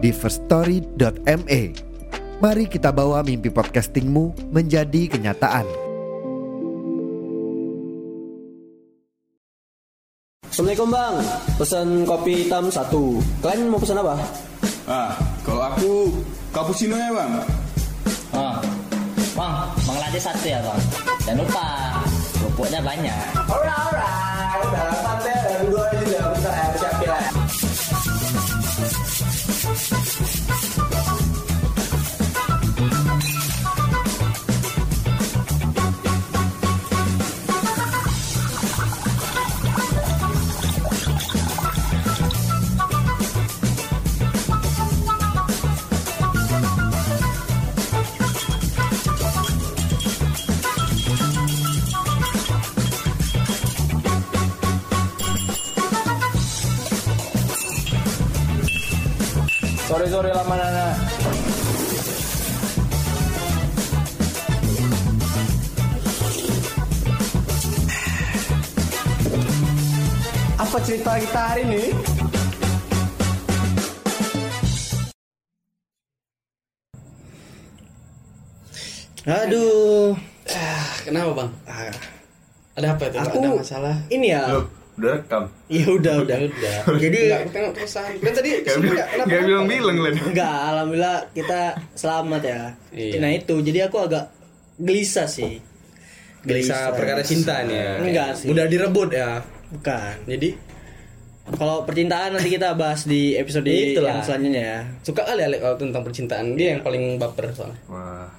di firststory.me. Mari kita bawa mimpi podcastingmu menjadi kenyataan. Assalamualaikum bang, pesan kopi hitam satu. Kalian mau pesan apa? Ah, kalau aku cappuccino ya bang. Oh, bang, bang lade satu ya bang. Jangan lupa, kerupuknya banyak. Alright. Sorry sorry lama nana. Apa cerita kita hari ini? Aduh, Kenapa bang? ah, Ada apa itu? aku Ada masalah? Ini ya, Loh, udah rekam. ya udah udah Udah. Jadi Enggak, aku tengok keresahan. Kan tadi bilang, nggak kenapa? gak bilang-bilang Len. enggak, alhamdulillah kita selamat ya. Iya. Nah itu, jadi aku agak gelisah sih. Gelisah perkara cinta nih ya. Enggak sih. Udah direbut ya. Bukan. Jadi Kalau percintaan nanti kita bahas di episode Itulah. yang selanjutnya ya. suka kali Alek kalau tentang percintaan. Dia yang paling baper soalnya. Wah,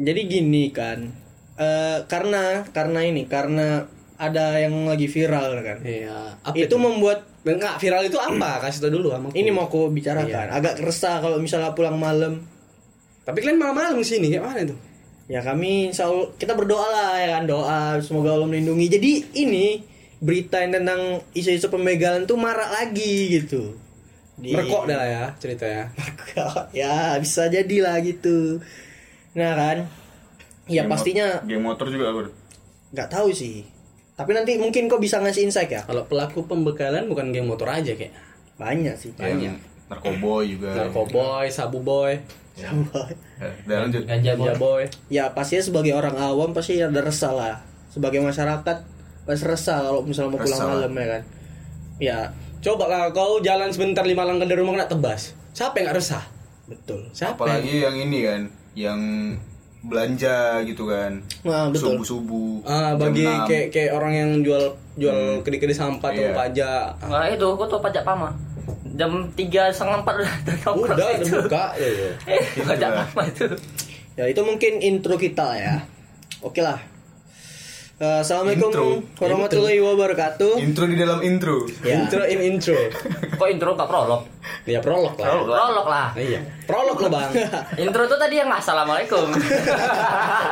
Jadi gini kan, eh karena karena ini karena ada yang lagi viral kan. Iya. Apa itu membuat Enggak, viral itu apa? Kasih tau dulu sama aku. ini mau aku bicarakan. Iya. Agak resah kalau misalnya pulang malam Tapi kalian malam-malam sini kayak mana itu? Ya kami insya Allah, kita berdoa lah ya kan doa semoga Allah melindungi. Jadi ini berita yang tentang isu-isu pembegalan tuh marak lagi gitu. Di- Merekok dah lah ya ceritanya. ya bisa jadi lah gitu. Nah kan, ya game pastinya game motor juga aku. nggak tahu sih. Tapi nanti mungkin kok bisa ngasih insight ya. Kalau pelaku pembekalan bukan geng motor aja kayak. Banyak sih. Yang narkoboy juga. Narkoboy, sabu boy, Eh, Udah lanjut. Ganja boy. ganja boy. ya pastinya sebagai orang awam pasti ada resah lah. Sebagai masyarakat pasti resah kalau misalnya mau pulang Resah. malam ya kan. Ya Coba lah kau jalan sebentar lima langkah dari rumah kena tebas. Siapa yang gak resah? betul. Siapa? Apalagi yang ini kan, yang belanja gitu kan. Nah, betul. Subuh-subuh. Ah, jam bagi 6. kayak kayak orang yang jual jual kedi-kedi sampah tuh Iya. pajak. Enggak itu, aku tuh pajak pama. Jam tiga setengah empat udah Udah, udah itu. buka ya. Eh, pajak pama itu. Ya itu mungkin intro kita ya. Oke lah. Eh, Assalamualaikum Intro. warahmatullahi wabarakatuh. Intro di dalam intro. Ya. Intro in intro. Kok intro gak prolog? Ya prolog lah. Prolog lah. Iya. Prolog lo, Bang. Intro tuh tadi yang assalamualaikum.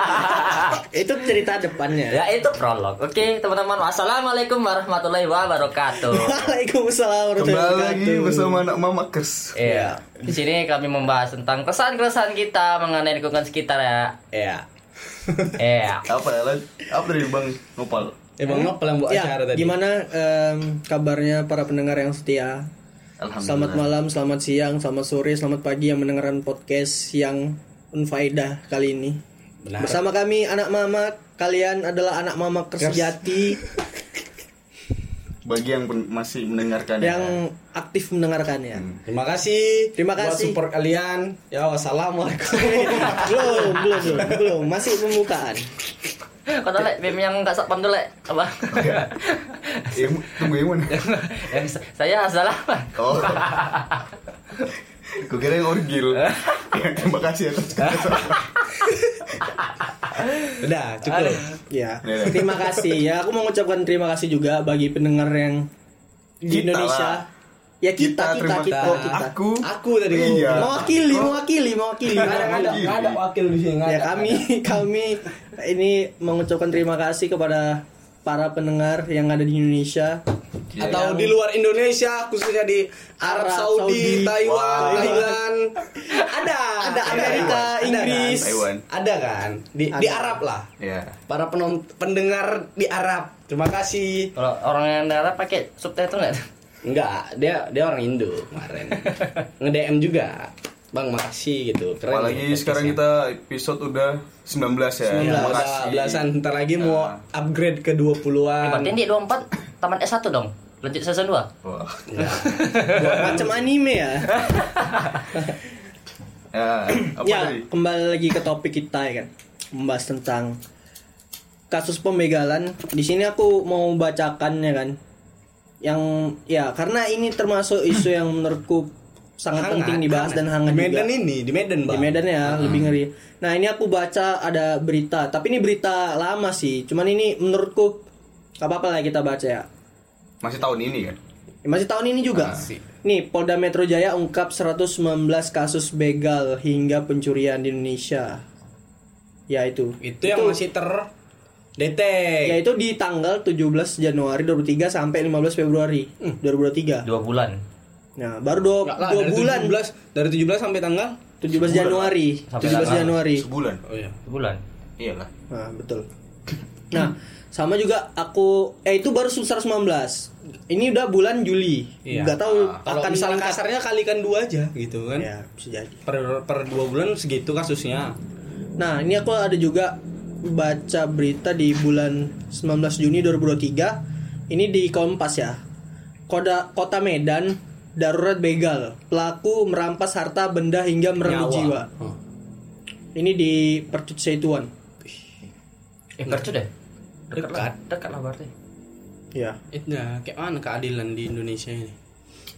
itu cerita depannya. ya itu prolog. Oke teman-teman, assalamualaikum warahmatullahi wabarakatuh. Waalaikumsalam warahmatullahi Kembali lagi wabarakatuh. bersama anak mama kes. Iya. Di sini kami membahas tentang kesan-kesan kita mengenai lingkungan sekitar ya. Iya. Iya. Apa ya? Apa dari Bang Nopal? Emang Nopal yang buat Ya, acara tadi. gimana em, kabarnya para pendengar yang setia? Selamat malam, selamat siang, selamat sore, selamat pagi yang mendengarkan podcast yang unfaedah kali ini. Benar. Bersama kami anak mama, kalian adalah anak mama kesejati Bagi yang pen- masih mendengarkan yang aktif mendengarkannya. Terima kasih. Terima buat kasih. support kalian. Ya wassalamualaikum. belum, belum, belum, belum, masih pembukaan. Kau tahu lek meme yang nggak sapam tuh lek apa? Tunggu yang sa- saya salah. Oh. Gue kira yang orgil. ya, terima kasih atas Udah, cukup. Ya, terima kasih ya. Aku mau mengucapkan terima kasih juga bagi pendengar yang di Kita Indonesia. lah. Ya kita, kita, terima kita, kasih. kita. Aku. Aku tadi Iya. Mewakili, mewakili, mewakili. Ada, ada, ada wakil di sini. ya ada. kami kami ini mengucapkan terima kasih kepada para pendengar yang ada di Indonesia atau di luar Indonesia khususnya di Arab, Arab, Saudi, Saudi. Taiwan, Wow. Thailand. ada. Ada Amerika, Ada, Inggris. kan? Taiwan. Ada kan? Di Ada. di Arab lah. Ya. Para penon, pendengar di Arab. Terima kasih. Kalau orang yang daerah pakai subtitle nggak? Enggak, dia dia orang Indo kemarin. Nge-DM juga. Bang, makasih gitu. Keren. Apalagi nih sekarang kita episode udah 19 ya. Ya, Terima udah kasih. belasan ntar lagi mau Nah. upgrade ke Eh, 20-an. berarti di 24 taman S1 dong. Lanjut season 2. Wah. macam anime ya Ya, apa ya tadi? kembali lagi ke topik kita ya kan membahas tentang kasus pembegalan di sini aku mau bacakan ya kan yang ya karena ini termasuk isu yang menurutku sangat Hangat, penting dibahas hangat. dan hangat di Medan juga. ini, di Medan, Bang. di Medan ya lebih ngeri. Nah ini aku baca ada berita, tapi ini berita lama sih. Cuman ini menurutku gak apa-apa lah kita baca ya. Masih tahun ini kan? Ya, Masih tahun ini juga. Nih Polda Metro Jaya ungkap 119 kasus begal hingga pencurian di Indonesia. Ya itu. Itu yang masih ter detek. Ya itu di tanggal 17 Januari 2023 sampai 15 Februari 2023. 2 bulan. Nah, baru dua, lah, dua dari bulan 17 dari 17 sampai tanggal 17 Januari. Sampai 17 tanggal. Januari. Sebulan. Oh iya. Sebulan. Iyalah. Nah, betul. Nah, sama juga aku eh itu baru 119. Ini udah bulan Juli. Iya. Nggak tahu Kalau akan misalnya meningkat. kasarnya kalikan dua aja gitu kan. Ya, bisa jadi. Per per dua bulan segitu kasusnya. Nah, ini aku ada juga baca berita di bulan 19 Juni 2023. Ini di Kompas ya. Kota Kota Medan darurat begal. Pelaku merampas harta benda hingga Nyawa. jiwa. Oh. Ini di Percut Seituan. Eh, kerja deh. Dekat. Dekat. lah. Dekat lah berarti. Ya. Itu nah, kayak mana keadilan di Indonesia ini?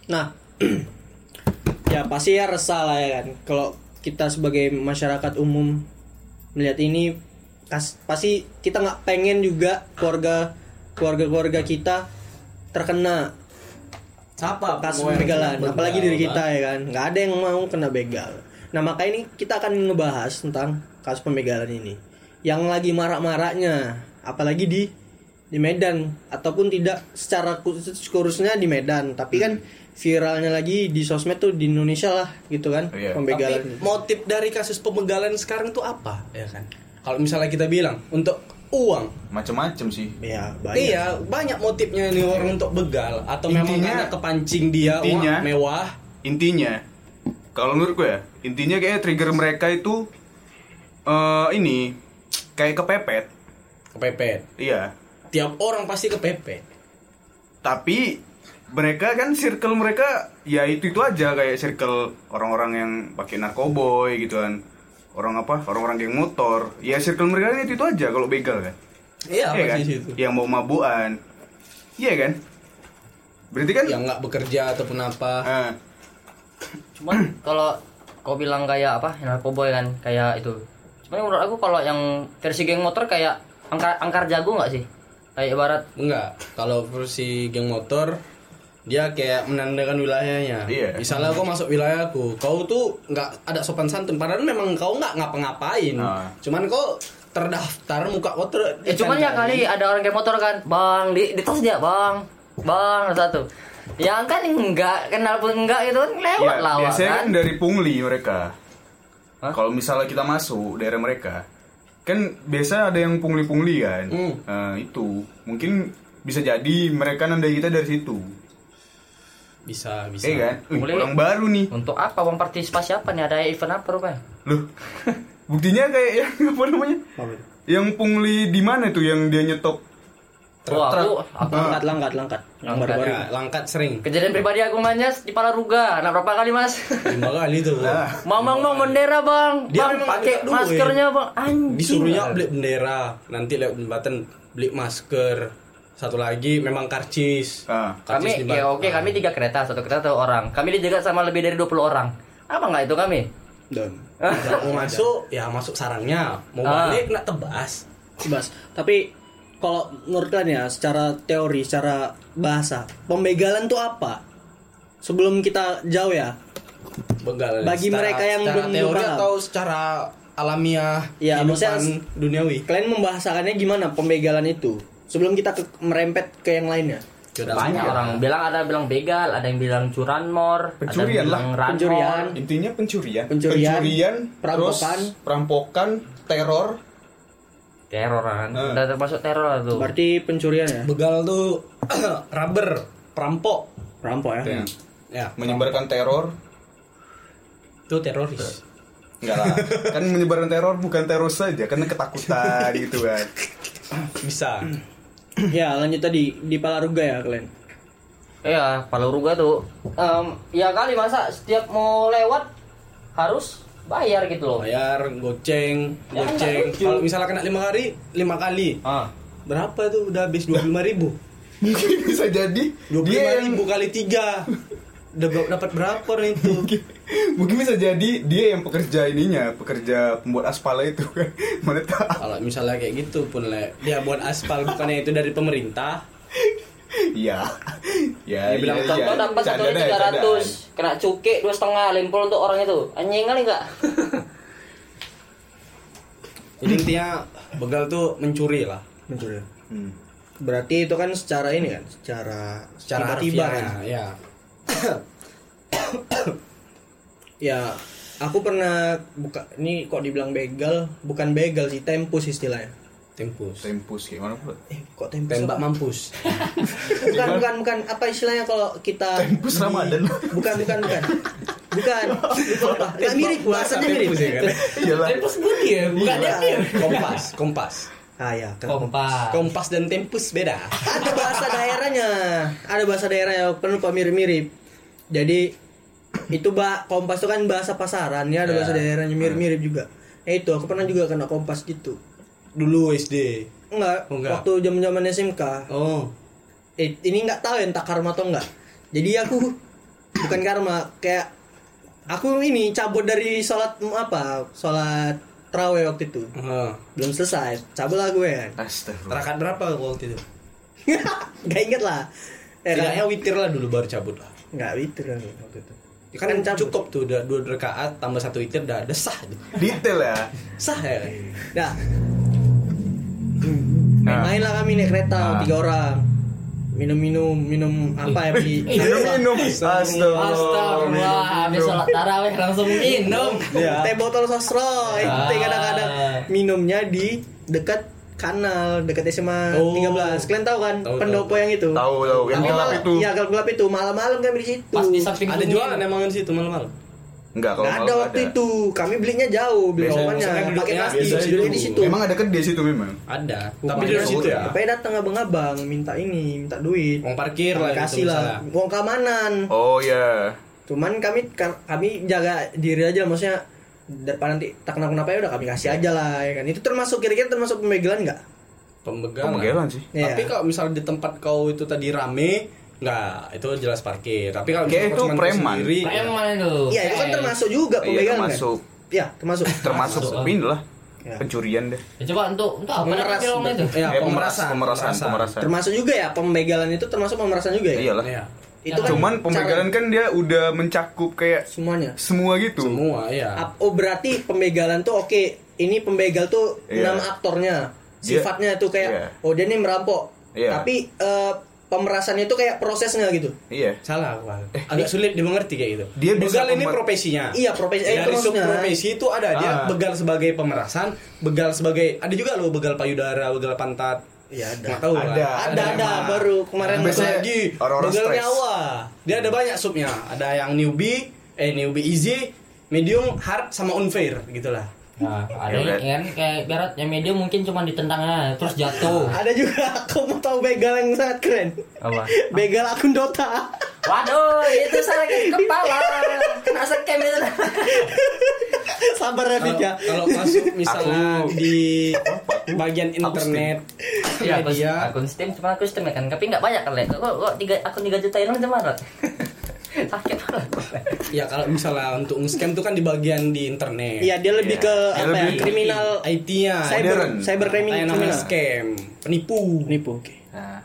Nah, ya pasti ya resah lah ya kan. Kalau kita sebagai masyarakat umum melihat ini, kas- pasti kita nggak pengen juga keluarga keluarga keluarga kita terkena Siapa? kasus begalan, apalagi diri kita ya kan. Nggak ada yang mau kena begal. Nah maka ini kita akan ngebahas tentang kasus pembegalan ini, yang lagi marak-maraknya, apalagi di di Medan ataupun tidak secara khusus kurusnya di Medan, tapi kan viralnya lagi di sosmed tuh di Indonesia lah gitu kan Iya. pembegalan. Tapi motif dari kasus pembegalan sekarang tuh apa? Ya kan. Kalau misalnya kita bilang untuk uang, Macem-macem sih. ya banyak. iya banyak motifnya nih orang untuk begal atau memang Intinya- karena kepancing dia intinya- wah, mewah. Intinya, kalau menurutku ya, intinya kayak trigger mereka itu eh ini kayak kepepet. Kepepet. Iya. Tiap orang pasti kepepet. Tapi mereka kan circle mereka ya itu itu aja kayak circle orang-orang yang pakai narkoboy gitu kan. Orang apa? Orang-orang geng motor. Ya circle mereka kan itu itu aja kalau begal kan. Iya, Iya kan? situ. Yang mau mabuan. Iya kan? Berarti kan Yang nggak bekerja ataupun apa. eh, Cuman kalau kau bilang kayak apa narkoboy kan kayak itu. Cuman menurut aku kalau yang versi geng motor kayak angkar angkar jago nggak sih? Kayak ibarat Enggak, kalau versi geng motor dia kayak menandakan wilayahnya. Iya. Misalnya kau masuk wilayahku, kau tuh nggak ada sopan santun. Padahal memang kau nggak ngapa-ngapain. Ah. Cuman kau terdaftar muka kau ter. Eh cuman ya kali ada orang geng motor kan, bang di di tas dia bang, bang satu. Yang kan enggak kenal pun enggak gitu kan lewat ya, lah biasanya kan. kan dari pungli mereka. Hah? Kalau misalnya kita masuk daerah mereka, kan biasa ada yang pungli-pungli kan. Hmm. Nah, itu mungkin bisa jadi mereka nandai kita dari situ. Bisa, bisa. Iya kan? Wih, Pungli. orang baru nih. Untuk apa bang partisipasi apa nih ada event apa rupanya? Loh. Buktinya kayak yang apa namanya? Yang pungli di mana tuh yang dia nyetok? Wah aku, aku Langkat, langkat, langkat. Yang baru-baru. Ya, langkat sering. kejadian pribadi aku mainnya di Palaruga. Nah berapa kali mas? Lima kali tuh. Nah. Mamang bang bendera bang, Dia bang pakai maskernya bang. Anjing. Disuruhnya beli bendera, nanti lewat jembatan beli masker. Satu lagi memang karcis. Ah. Karcis Kami di ya oke kami tiga kereta satu kereta satu orang. Kami dijaga sama lebih dari 20 orang. Apa nggak itu kami? Dan Kalau mau masuk, ya masuk sarangnya. Mau Ah. balik, nak tebas. Bas. Tapi kalau menurut kalian ya secara teori, secara bahasa, pembegalan tuh apa? sebelum kita jauh ya begal Bagi mereka yang secara belum teori paham. atau secara alamiah Ya, kehidupan maksudnya- duniawi kalian membahasakannya gimana pembegalan itu sebelum kita ke- merempet ke yang lainnya Sudah banyak semua. orang bilang ada bilang begal ada yang bilang curanmor Pencurian ada yang bilang ranmor. Pencurian. Intinya pencurian. Pencurian, perampokan terus perampokan teror teror kan Eh. udah termasuk teror lah tuh berarti pencurian ya begal tuh rubber perampok perampok ya Ya. ya Menyebarkan teror. itu teroris Enggak lah. kan menyebarkan teror bukan teror saja, karena ketakutan gitu kan. bisa ya lanjut tadi di Palaruga ya kalian iya Paluruga tuh em, ya kali masa setiap mau lewat harus bayar gitu loh. Bayar goceng Ya, goceng. kalau misalnya kena lima hari lima kali. Ah. Berapa tuh udah habis dua puluh lima ribu. Mungkin bisa jadi. dua puluh lima ribu kali tiga. Dapat berapa nih itu? Mungkin bisa jadi dia yang pekerja ininya, pekerja pembuat aspal itu kan. Mana tahu. kalau misalnya kayak gitu pun le dia buat aspal bukannya itu dari pemerintah? Iya. Ya, Dia bilang, iya, contoh iya. dapat satu Canda dah, tiga ratus. Kena cukai dua setengah limpul untuk orang itu. Anjing kali enggak jadi intinya begal tuh mencuri lah. Mencuri. Hmm. berarti itu kan secara ini kan secara secara tiba-tiba harfiah kan? ya. Ya aku pernah buka ini kok dibilang begal? Bukan begal sih tempus istilahnya tempus. Tempus kayak mana pula? eh kok tempus tembak apa? mampus. Bukan bukan bukan. Apa istilahnya kalau kita Tempus di- Ramadan. bukan bukan. Bukan. Bukan. Lupa. nggak mirip bahasanya mirip. Tempus ya kan? Tempus budi ya? Bukan Iya. kompas kompas. Ah ya kompas. Kompas dan tempus beda. Ada bahasa daerahnya. Ada bahasa daerahnya penuh mirip-mirip. Jadi itu bah kompas itu kan bahasa pasaran. Ya ada Ya. bahasa daerahnya mirip-mirip juga. Eh itu aku pernah juga kena kompas gitu dulu SD enggak, Oh, enggak. waktu zaman zaman SMK oh eh, ini nggak tahu ya entah karma atau enggak jadi aku bukan karma kayak aku ini cabut dari sholat apa sholat terawih waktu itu Heeh. belum selesai cabut lah gue kan Astagfirullah. Terakat berapa waktu itu? nggak inget lah eh, Tidaknya witir lah dulu baru cabut lah. nggak witir kan waktu itu Ya kan, Kan cabut. cukup tuh udah dua rakaat tambah satu witir udah ada sah gitu. Detail ya. Sah ya. Nah, main lah kami naik kereta Ah. tiga orang. Minum-minum, minum apa ya beli? Minum. Astagfirullah habis sholat tarawih langsung minum Iya. Teh botol sosro, itu Ah. kadang-kadang minumnya di dekat kanal dekat SMA Oh. 13. Kalian tahu kan Tahu, pendopo yang itu? Tahu tahu yang gelap itu. Iya, gelap-gelap itu. Malam-malam kami di situ. pas di samping Ada jualan emang di situ malam-malam. Enggak kalau Nggak ada waktu ada. itu. Kami belinya jauh, beli Biasanya- romannya biasanya pakai duduknya plastik, duduknya itu. di situ. Memang ada kedai situ memang. Ada. Tapi di situ ya. Rupanya datang abang-abang minta ini, minta duit. Uang parkir lah Kami gitu kasih lah uang keamanan Oh ya. cuman kami ka- kami jaga diri aja maksudnya daripada nanti tak kenapa kenapa ya udah kami kasih aja lah ya kan itu termasuk kira-kira termasuk pembegalan nggak Pembegalan. Pemegelan sih. Iya. Tapi kalau misalnya di tempat kau itu tadi rame, nggak itu jelas parkir. Tapi kalau Kayak itu preman. sendiri, Preman itu iya itu kan termasuk juga Iya pembegalan termasuk kan Iya termasuk termasuk Masuk. ini lah. Ya. Pencurian deh. Ya, coba untuk untuk apa filmnya itu Ya, Eh, pemerasan, pemerasan, pemerasan. termasuk juga ya pembegalan itu termasuk pemerasan juga ya Iyalah. Iya. itu kan Cuman cara- pembegalan kan dia udah mencakup kayak semuanya semua gitu. Semua ya. Oh berarti pembegalan tuh oke ini pembegal tuh Iya. nama aktornya sifatnya tuh kayak iya. oh dia nih merampok Iya. tapi eh, pemerasannya itu kayak prosesnya gitu Iya. Salah, Wal. Agak sulit dimengerti kayak gitu. Dia begal ini profesinya. Iya, profesi- eh, itu Dari subprofesi itu ada dia Ah. begal sebagai pemerasan, begal sebagai ada juga loh begal payudara, begal pantat. Iya ada. Nggak tahu Ada. lah. ada ada Nah. baru kemarin Ada Biasanya lagi begal stres. nyawa. Dia ada banyak subnya. Ada yang newbie, eh newbie easy, medium, hard sama unfair gitulah. Nah, ada Ya, yang kan kayak berat yang medium mungkin cuma ditendangnya terus jatuh. ada juga aku mau tahu begal yang sangat keren Apa? begal akun Dota Waduh, itu sakit kepala. Kena scam itu. sabar Rafik ya Kalau kalau masuk misalnya Aku- di bagian internet, Iya, akun, media, akun Steam cuma akun Steam ya kan, tapi nggak banyak kan. Kok kok tiga akun 3 juta ini cuma? Sakit banget. ya kalau misalnya untuk nge-scam tuh kan di bagian di internet. iya dia lebih Iya. ke Dia apa ya kriminal IT-nya. cyber modern. cyber yang namanya kriminal scam, penipu. nipu oke Nah,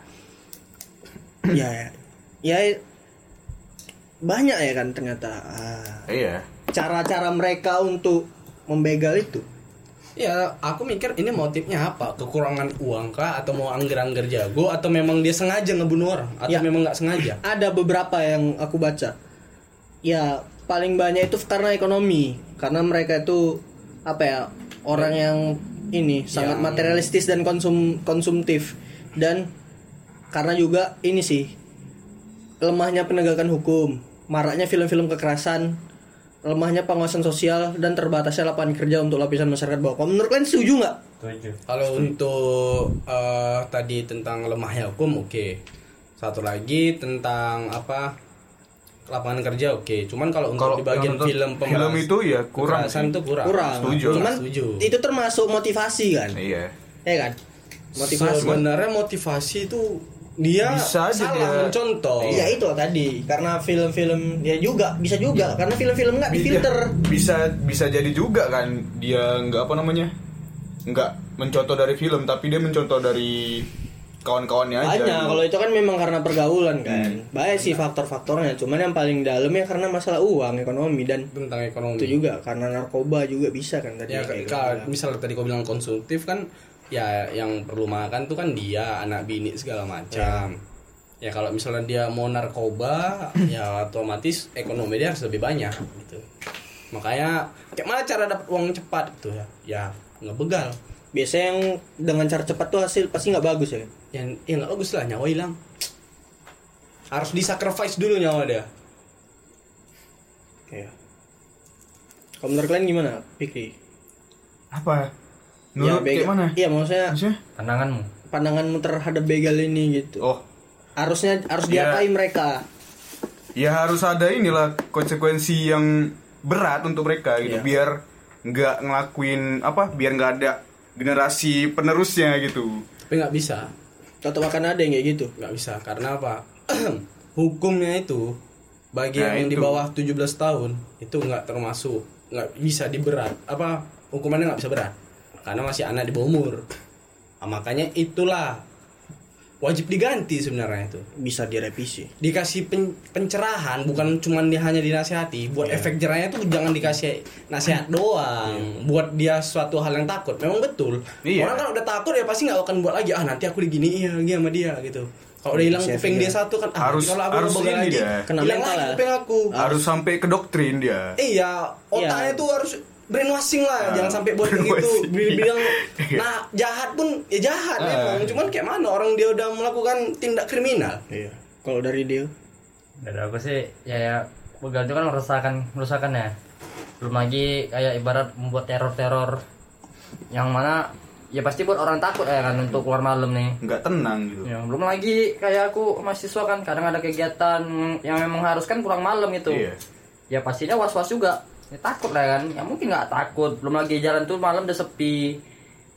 ya ya ya banyak ya kan ternyata ah, Iya. cara-cara mereka untuk membegal itu Ya, aku mikir ini motifnya apa? Kekurangan uang kah? Atau mau angger-angger jago? Atau memang dia sengaja ngebunuh orang? Atau Ya. memang nggak sengaja? ada beberapa yang aku baca ya paling banyak itu karena ekonomi karena mereka itu apa ya orang yang ini sangat Yang- materialistis dan konsum konsumtif dan karena juga ini sih lemahnya penegakan hukum maraknya film-film kekerasan lemahnya pengawasan sosial dan terbatasnya lapangan kerja untuk lapisan masyarakat bawah. Kalau menurut kalian setuju nggak? Kalau untuk eh, tadi tentang lemahnya hukum, oke. Satu lagi tentang apa lapangan kerja, oke. Cuman kalau untuk Kalau di bagian film film pembahas itu ya kurang kekerasan itu kurang. Kurang. Setuju. Cuman Setuju. itu termasuk motivasi kan? Iya. Ya kan? Motivasi. Sebenarnya motivasi itu dia Bisa aja salah dia. mencontoh. Iya itu tadi karena film-film ya juga bisa juga karena film-film nggak difilter. Bisa bisa jadi juga kan dia nggak apa namanya nggak mencontoh dari film tapi dia mencontoh dari kawan-kawannya aja. Banyak gitu. kalau itu kan memang karena pergaulan kan. Banyak sih faktor-faktornya. Cuman yang paling dalam ya karena masalah uang, ekonomi dan tentang ekonomi. itu juga karena narkoba juga bisa kan tadi. ya kayak ka- gitu. misalnya tadi kau bilang konsumtif kan ya yang perlu makan tuh kan dia anak bini segala macam ya kalau misalnya dia mau narkoba ya otomatis ekonomi dia harus lebih banyak gitu makanya kayak mana cara dapat uang cepat gitu ya ya ngebegal Biasanya yang dengan cara cepat tuh hasil pasti nggak bagus ya. yang ya nggak bagus lah nyawa hilang harus disacrifice dulu nyawa dia Kayak. Kalau menurut kalian gimana, Pikri? apa? Menurut bega- kayak mana? Iya, maksudnya Maksudnya? Pandanganmu. pandanganmu terhadap begal ini gitu. Oh, Harusnya harus Ya. diapain mereka? ya harus ada inilah konsekuensi yang berat untuk mereka gitu Iya. biar nggak ngelakuin apa biar nggak ada generasi penerusnya gitu tapi nggak bisa Atau akan ada yang kayak gitu? nggak bisa karena apa hukumnya itu bagi Nah, yang di bawah 17 tahun itu nggak termasuk nggak bisa diberat apa hukumannya nggak bisa berat karena masih anak di bawah umur. Nah, makanya itulah wajib diganti sebenarnya itu. Bisa direvisi. dikasih pen- pencerahan bukan cuman dia hanya dinasihati buat efek jerahnya tuh jangan dikasih nasihat doang. Buat dia suatu hal yang takut. Memang betul. Iya. orang kan udah takut ya pasti nggak akan buat lagi ah nanti aku diginiin lagi sama dia gitu. Kalau udah hilang Kasih kuping efek dia satu kan ah, Harus- kalau aku harus ini lagi dia. Kena hilang mental lagi ya. kuping aku. Harus sampai ke doktrin dia. Iya otaknya Iya. tuh harus brainwashing lah Ah, jangan sampai buat gitu bilang iya. nah jahat pun ya jahat Ah. memang cuman kayak mana orang dia udah melakukan tindak kriminal Iya. Kalau dari dia, Dari aku sih ya ya begal itu kan meresahkan meresahkan ya. Belum lagi kayak ibarat membuat teror-teror yang mana ya pasti buat orang takut ya kan untuk keluar malam nih. nggak tenang gitu Ya, belum lagi kayak aku mahasiswa kan kadang ada kegiatan yang memang harus kan pulang malam itu. Iya. Ya pastinya was-was juga. Ya, takut lah kan. Ya mungkin nggak takut. Belum lagi jalan tuh malam udah sepi.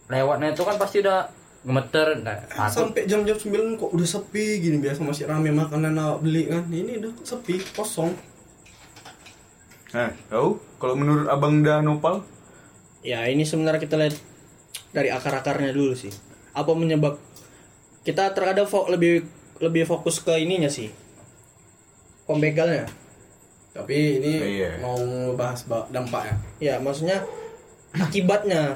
Lewatnya itu kan pasti udah gemeter. Nah, takut. sampai jam-jam 9 kok udah sepi gini biasa masih rame makanan awak beli kan ini udah sepi kosong nah tahu kalau menurut abang Danopal ya ini sebenarnya kita lihat dari akar-akarnya dulu sih. Apa menyebab kita terkadang fo- lebih lebih fokus ke ininya sih. Pembegalnya. Tapi ini Iya. mau ngebahas ba- dampaknya Ya, maksudnya akibatnya.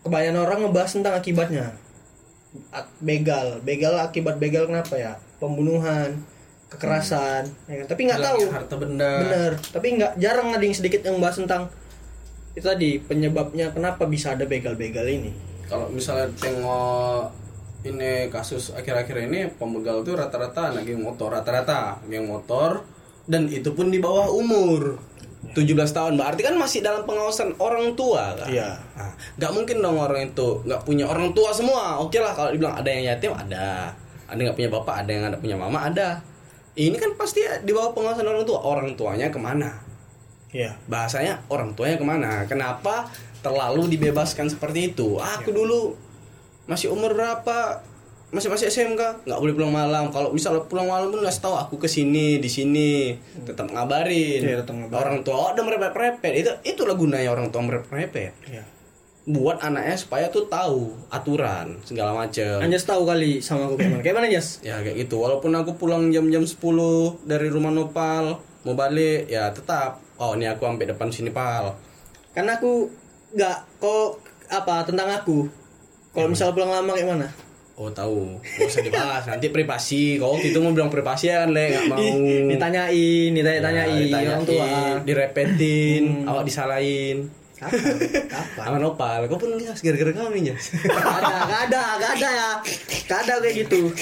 Kebanyakan orang ngebahas tentang akibatnya. Ak- Begal, begal akibat begal kenapa ya? Pembunuhan, kekerasan, ya kan? Tapi nggak tahu. Harta benda Bener, tapi nggak jarang ada yang sedikit yang bahas tentang itu tadi penyebabnya kenapa bisa ada begal-begal ini. kalau misalnya tengok ini kasus akhir-akhir ini pembegal tuh rata-rata anak geng motor rata-rata geng motor dan itu pun di bawah umur. 17 tahun. Berarti kan masih dalam pengawasan orang tua kan? Iya. Nah, nggak mungkin dong orang itu nggak punya orang tua semua. Oke lah kalau dibilang ada yang yatim ada. Ada nggak punya bapak ada yang ada punya mama ada. Ini kan pasti di bawah pengawasan orang tua. Orang tuanya ke mana? Iya. bahasanya orang tuanya ke mana? Kenapa terlalu dibebaskan seperti itu? Aku dulu masih umur berapa masih masih SMK nggak boleh pulang malam kalau bisa pulang malam pun nggak tahu aku ke sini di sini tetap ngabarin Iya, tetap ngabarin. orang tua oh, udah merepet merepet itu itulah gunanya orang tua merepet merepet Iya. buat anaknya supaya tuh tahu aturan segala macam Anjas tahu kali sama aku kayak mana. Kayak mana Jas? ya kayak gitu walaupun aku pulang jam-jam 10 dari rumah Nopal mau balik ya tetap oh ini aku sampai depan sini pal Karena aku nggak kok apa tentang aku. Kalau misalnya pulang lama kayak mana? Oh tahu nggak usah dibahas nanti privasi kau waktu itu mau bilang privasi ya kan le nggak mau ditanyain, ditanya-tanyain Ya, orang tua. direpetin awak disalahin Kapan? Kapan? Aman opal, kau pun ngas gara-gara kami. Gak ada, gak ada, gak ada ya. Gak ada kayak gitu.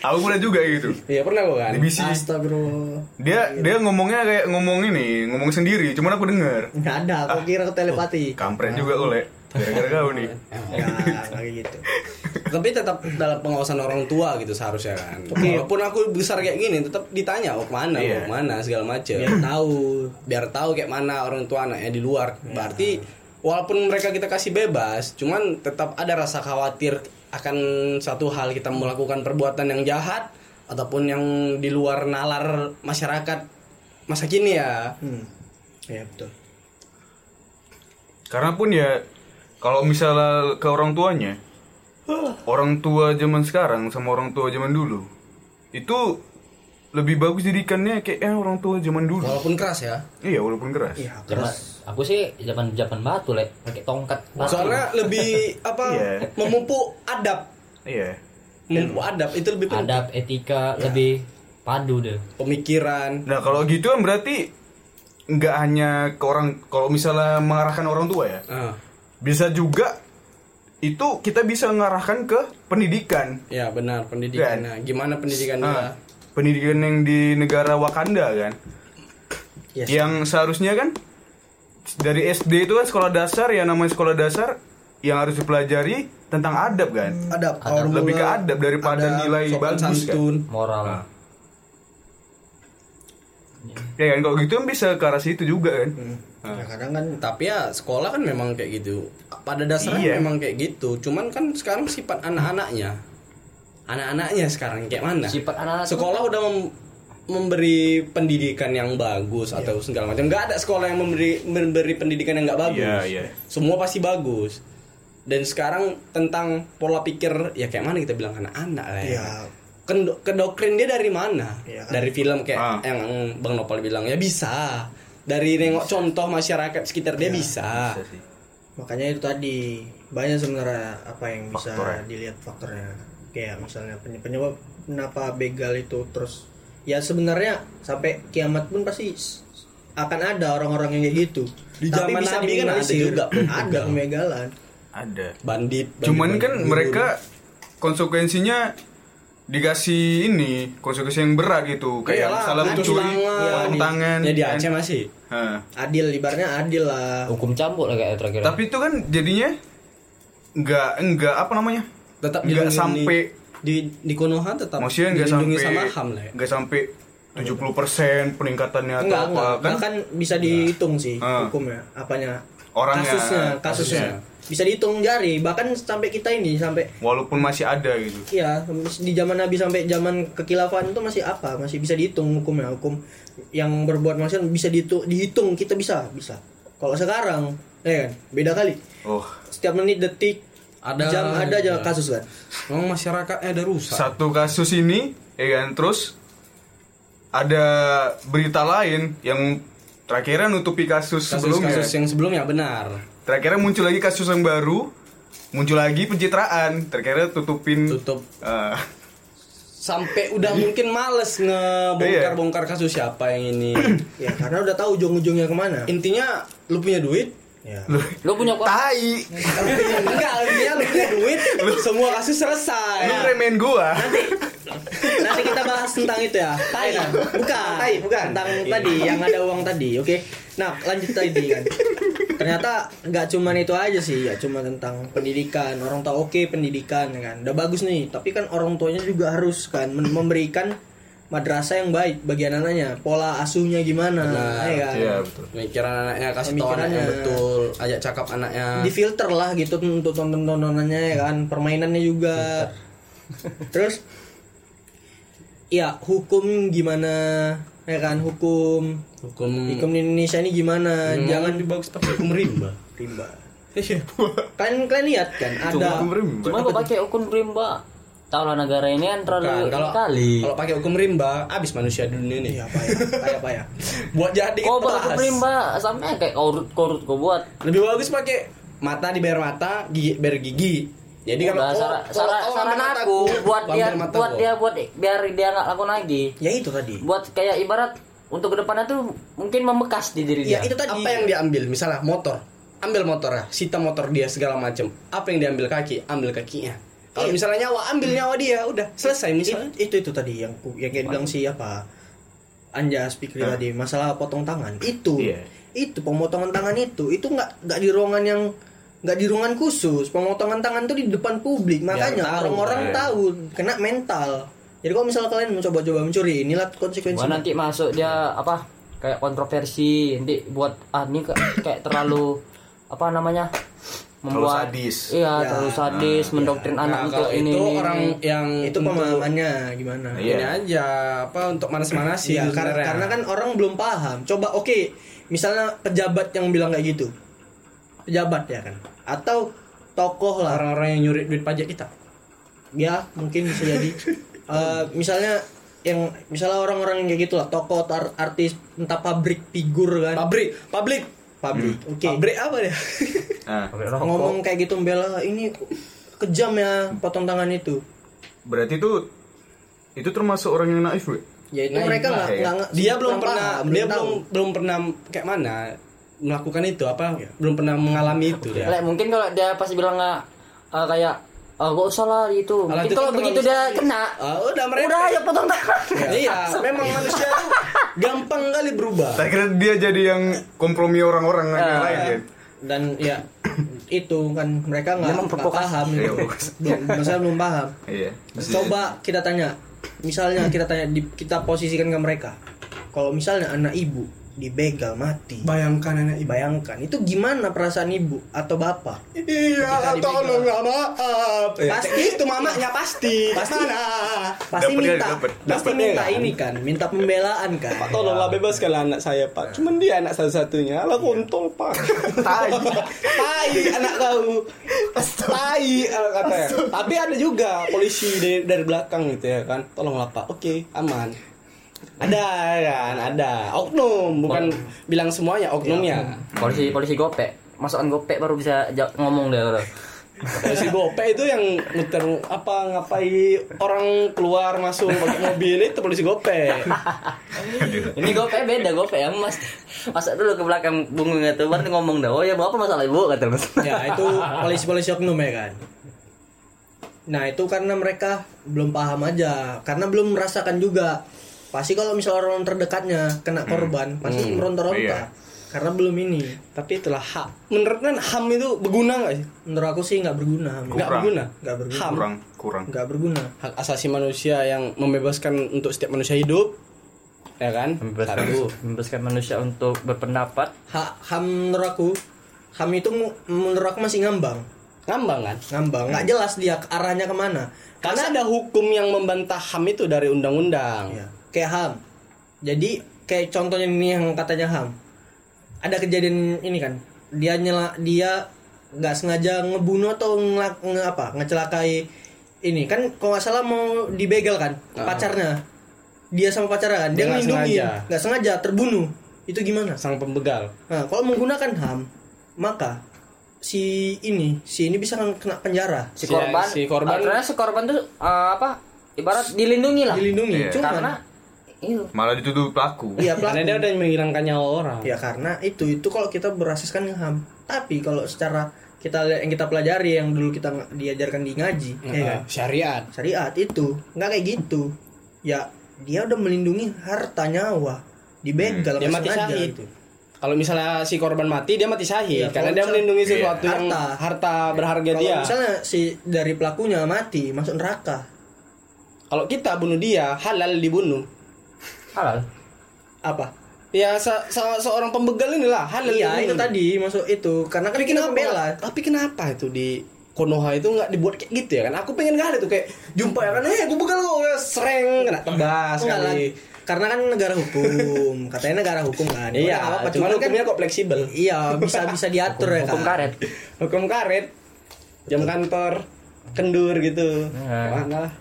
Aku pernah juga gitu. Iya pernah kok kan. Di bisi. Astagfirullah. Dia dia ngomongnya kayak ngomong ini, ngomong sendiri, cuman aku denger. Gak ada, aku kira ke telepati. Kampret juga kok, Le. Gara-gara kau nih. Enggak kayak gitu. Tapi tetap dalam pengawasan orang tua gitu seharusnya kan. Walaupun aku besar kayak gini, tetap ditanya oh ke mana, Iya. mau ke mana segala macem. Biar tahu. Biar tahu kayak mana orang tua anaknya di luar. Berarti walaupun mereka kita kasih bebas, cuman tetap ada rasa khawatir akan satu hal kita melakukan perbuatan yang jahat ataupun yang di luar nalar masyarakat masa kini ya. Hmm. Ya betul. Karena pun ya kalau misalnya ke orang tuanya, orang tua zaman sekarang sama orang tua zaman dulu itu lebih bagus didikannya kayak eh, orang tua zaman dulu. Walaupun keras ya. Iya, walaupun keras. Iya, Zaman, aku sih zaman zaman batu lek pakai tongkat batu. Soalnya lebih apa Iya. memupuk adab. Iya. Memupuk adab itu lebih penting. adab etika lebih padu deh Pemikiran. Nah, kalau gitu kan berarti nggak hanya ke orang kalau misalnya mengarahkan orang tua ya. Ah, Bisa juga itu kita bisa mengarahkan ke pendidikan. ya benar pendidikannya. Gimana pendidikannya? Nah, pendidikan yang di negara Wakanda kan. Yes. Yang seharusnya kan dari SD itu kan sekolah dasar ya namanya sekolah dasar yang harus dipelajari tentang adab kan. Adab. Lebih ke adab daripada Ada nilai bagus kan. santun. moral Nah. Ya kan kalau gitu kan bisa ke arah situ juga kan. Ya, kadang kan Tapi ya sekolah kan memang kayak gitu. Pada dasarnya Iya. memang kayak gitu. Cuman kan sekarang sifat anak-anaknya. Anak-anaknya sekarang kayak mana? sifat anak Sekolah udah mem- memberi pendidikan yang bagus atau segala macam. Nggak ada sekolah yang memberi memberi pendidikan yang nggak bagus. Iya, iya. Semua pasti bagus. Dan sekarang tentang pola pikir ya kayak mana kita bilang anak-anak lah ya. Iya. Kendo- Kedokrin dia dari mana? Iya kan? Dari film kayak Ah. yang Bang Nopal bilang ya bisa. Dari nengok contoh masyarakat sekitar dia bisa. Bisa sih. makanya itu tadi banyak sebenarnya apa yang bisa Faktornya. dilihat faktornya kayak misalnya penye- penyebab kenapa begal itu terus ya sebenarnya sampai kiamat pun pasti akan ada orang-orang yang kayak gitu Di zaman Nabi kan ada juga ada pembegalan Ada. Bandit. Cuman bandit- kan bandit- mereka konsekuensinya dikasih ini konsekuensi yang berat gitu kayak Iyalah, salah mencuri tangan. potong tangan Ya di kan. Aceh masih. Hah. adil ibarnya adil lah hukum cambuk lah kayak terakhir tapi itu kan jadinya nggak nggak apa namanya Tetap nggak sampai di di Konoha tetap maksudnya nggak sampai sama HAM lah ya. nggak sampai 70% peningkatannya atau enggak apa enggak kan bahkan bisa dihitung sih Ah. hukumnya apanya Orangnya, kasusnya kasusnya kasusnya. Bisa dihitung jari bahkan sampai kita ini sampai walaupun masih ada gitu Iya, di zaman Nabi sampai zaman kekilafan itu masih apa? Masih bisa dihitung hukumnya, hukum yang berbuat maksiat bisa dihitung, dihitung kita bisa, bisa. Kalau sekarang, ya kan, beda kali. oh Setiap menit, detik, Ada jam ada aja kasus kan. Memang masyarakatnya ada rusak. satu kasus ini ya kan terus ada berita lain yang terakhirnya nutupi kasus, sebelumnya Kasus-kasus yang sebelumnya benar. Terakhirnya muncul lagi kasus yang baru muncul lagi pencitraan terakhirnya tutupin Tutup eh, sampai udah mungkin males ngebongkar-bongkar kasus siapa yang ini. Ya, karena udah tahu ujung-ujungnya ke mana. Intinya lu punya duit, Ya. lo punya kuat tai enggak intinya lu punya duit, semua kasus selesai. lu remehin gua Nanti kita bahas tentang itu ya. Tai kan? Bukan. Tai, bukan. Tentang tadi yang ada uang tadi, oke. Nah, lanjut tadi kan. Ternyata nggak cuma itu aja sih, ya cuma tentang pendidikan. Orang tahu oke pendidikan ya kan. Udah bagus nih, tapi kan orang tuanya juga harus kan memberikan madrasah yang baik bagi anak-anaknya. Pola asuhnya gimana, Benar. ya kan. iya betul Pemikiran anaknya kasih tahu Pemikirannya. anaknya betul, ajak cakap anaknya. Difilter lah gitu untuk tonton-tontonannya ya kan, permainannya juga. Terus ya hukum gimana ya kan hukum Hukum Hukum di Indonesia ini gimana? Jangan Jangan bagus pakai hukum rimba. rimba. Kan kalian lihat kan ada Hukum rimba. cuma gue pakai hukum rimba tahu lah negara ini kan terlalu Bukan, kalau kali kalau pakai hukum rimba habis manusia di dunia ini Iya, apa ya? Kayak apa ya? buat jadi kau buat aku rimba sampai kayak korut korut kau buat lebih bagus pakai mata dibayar mata gigi bayar gigi jadi kalau oh, saran, kalau saran, aku buat dia buat dia buat biar dia nggak lakukan lagi. Ya itu tadi. buat kayak ibarat untuk ke depannya tuh mungkin membekas di diri Ya dia. itu tadi. apa yang dia ambil misalnya motor. Ambil motor ya sita motor dia segala macam apa yang diambil kaki? Ambil kakinya. Kalau Iya. misalnya nyawa ambil nyawa dia. Udah selesai misalnya. It- itu itu tadi yang yang kayak bilang si apa? Anjas Pikri tadi masalah potong tangan. Itu. Iya. itu pemotongan tangan itu. Itu nggak nggak di ruangan yang nggak di ruangan khusus pemotongan tangan tuh di depan publik makanya orang-orang iya. tahu kena mental jadi kalau misalnya kalian mencoba-coba mencuri inilah konsekuensi Wah, nanti masuk dia apa kayak kontroversi nanti buat ah ini kayak, terlalu apa namanya membuat sadis. iya Ya. terlalu sadis mendoktrin anak Nah, untuk kalau ini itu orang ini. yang itu pemahamannya gimana Iya. ini aja apa untuk manas-manasi Ya, karena, karena kan orang belum paham. Coba oke, misalnya pejabat yang bilang kayak gitu. Pejabat ya kan. Atau tokoh lah. orang-orang yang nyuri duit pajak kita Ya, mungkin bisa jadi. Eh, misalnya yang misalnya orang-orang yang kayak gitu lah, tokoh atau ar- artis entah pabrik figur kan. pabrik pabrik Pabrik. Oke. pabrik apa ya Nah, Ngomong kayak gitu membela ini kejam ya potong tangan itu. berarti itu itu termasuk orang yang naif, gue. Ya itu Nah, mereka nggak dia belum pernah paham, dia belum belum pernah kayak mana melakukan itu apa Iya. belum pernah mengalami itu dia Lek, mungkin kalau dia pasti bilang nggak ah, kayak ah, gak usah lah itu Alah, mungkin itu kalau kan begitu dia kena Ah, udah mereka udah ayo potong tangan iya memang manusia tuh gampang kali berubah Tak kira dia jadi yang kompromi orang-orang yang Ah. lain kan. dan ya itu kan mereka nggak paham Iya, gitu. belum masalah belum paham Iya. coba kita tanya misalnya kita tanya di, kita posisikan ke mereka kalau misalnya anak ibu dibegal mati. Bayangkan anak ibu. Bayangkan. Itu gimana perasaan ibu atau bapak? Iya tolong nggak maaf. Pasti. itu mamanya pasti. Pasti. mana? Pasti Dapet minta. dapet. pasti Dapet minta kan? ini kan minta pembelaan kan. Pak tolonglah bebaskanlah anak saya pak. Cuman dia anak satu-satunya. Lah kontol pak. Tai. Tai anak kau. Tai eh, katanya Tapi ada juga polisi dari, dari belakang gitu ya kan. Tolonglah pak. Oke aman Ada kan ada. Oknum Bukan bilang semuanya oknumnya. Polisi polisi gopek. Masukkan gopek baru bisa ngomong kalau Polisi gope itu yang muter apa ngapai orang keluar masuk pakai mobil itu polisi gope ini gopek beda gopek yang mas. Masuk dulu ke belakang bungung itu baru ngomong dah oh ya bapak masalah ibu? kata mas. Ya itu polisi-polisi oknum ya kan? Nah itu karena mereka belum paham aja karena belum merasakan juga pasti kalau misalnya orang terdekatnya kena korban pasti meronta-ronta. Iya. karena belum ini. Tapi itulah hak Menurut kan HAM itu berguna nggak sih? menurut aku sih nggak berguna. Nggak Kurang. berguna. Nggak berguna. HAM kurang kurang. nggak berguna. Hak asasi manusia yang membebaskan untuk setiap manusia hidup ya kan? Membebaskan satu membebaskan manusia untuk berpendapat. Hak ham menurut aku ham itu menurut aku masih ngambang. Ngambang kan? Ngambang. Nggak jelas dia ke- arahnya ke mana. Karena ada hukum yang membantah HAM itu dari undang-undang. Ya, kayak ham jadi kayak contohnya ini yang katanya ham ada kejadian ini kan dia nyela dia nggak sengaja ngebunuh atau nge, nge- apa ngecelakai ini. Kan kalau nggak salah mau dibegal kan Ah. pacarnya. Dia sama pacarnya kan dia, Dia nggak ngelindungi sengaja. nggak sengaja terbunuh. Itu gimana? Sang pembegal. Nah kalau menggunakan ham maka si ini si ini bisa kena penjara. Si korban si korban- karena si korban tuh eh, apa ibarat dilindungi lah. Dilindungi Iya. cuman karena iya. Malah dituduh pelaku. iya karena dia pelaku udah menghilangkan nyawa orang. Ya karena itu itu kalau kita berasaskan ham. Tapi kalau secara kita yang kita pelajari yang dulu kita diajarkan di ngaji ya kan? Syariat. Syariat itu. Nggak kayak gitu. Ya dia udah melindungi harta nyawa. Dibegal dia nggak mati sengaja syahid. gitu. kalau misalnya si korban mati dia mati syahid. Iya, karena kalau dia misal- melindungi Iya. sesuatu yang Harta. harta berharga kalau dia. misalnya si dari pelakunya mati masuk neraka. Kalau kita bunuh dia halal dibunuh halal. Apa? Ya se- se- seorang pembegal inilah halal iya dibunuh. itu tadi masuk itu. Karena kan tapi kita kenapa? pembela. Tapi kenapa itu di Konoha itu nggak dibuat kayak gitu ya? Kan aku pengen kali tuh kayak jumpa ya kan eh gue begal kok sereng kena tebas kali. karena kan negara hukum. Katanya negara hukum kan. Iya apa cuma kan hukumnya kok fleksibel. Iya bisa bisa diatur ya hukum kan. karet. Hukum karet. Jam kantor kendur gitu. Nah. mana lah.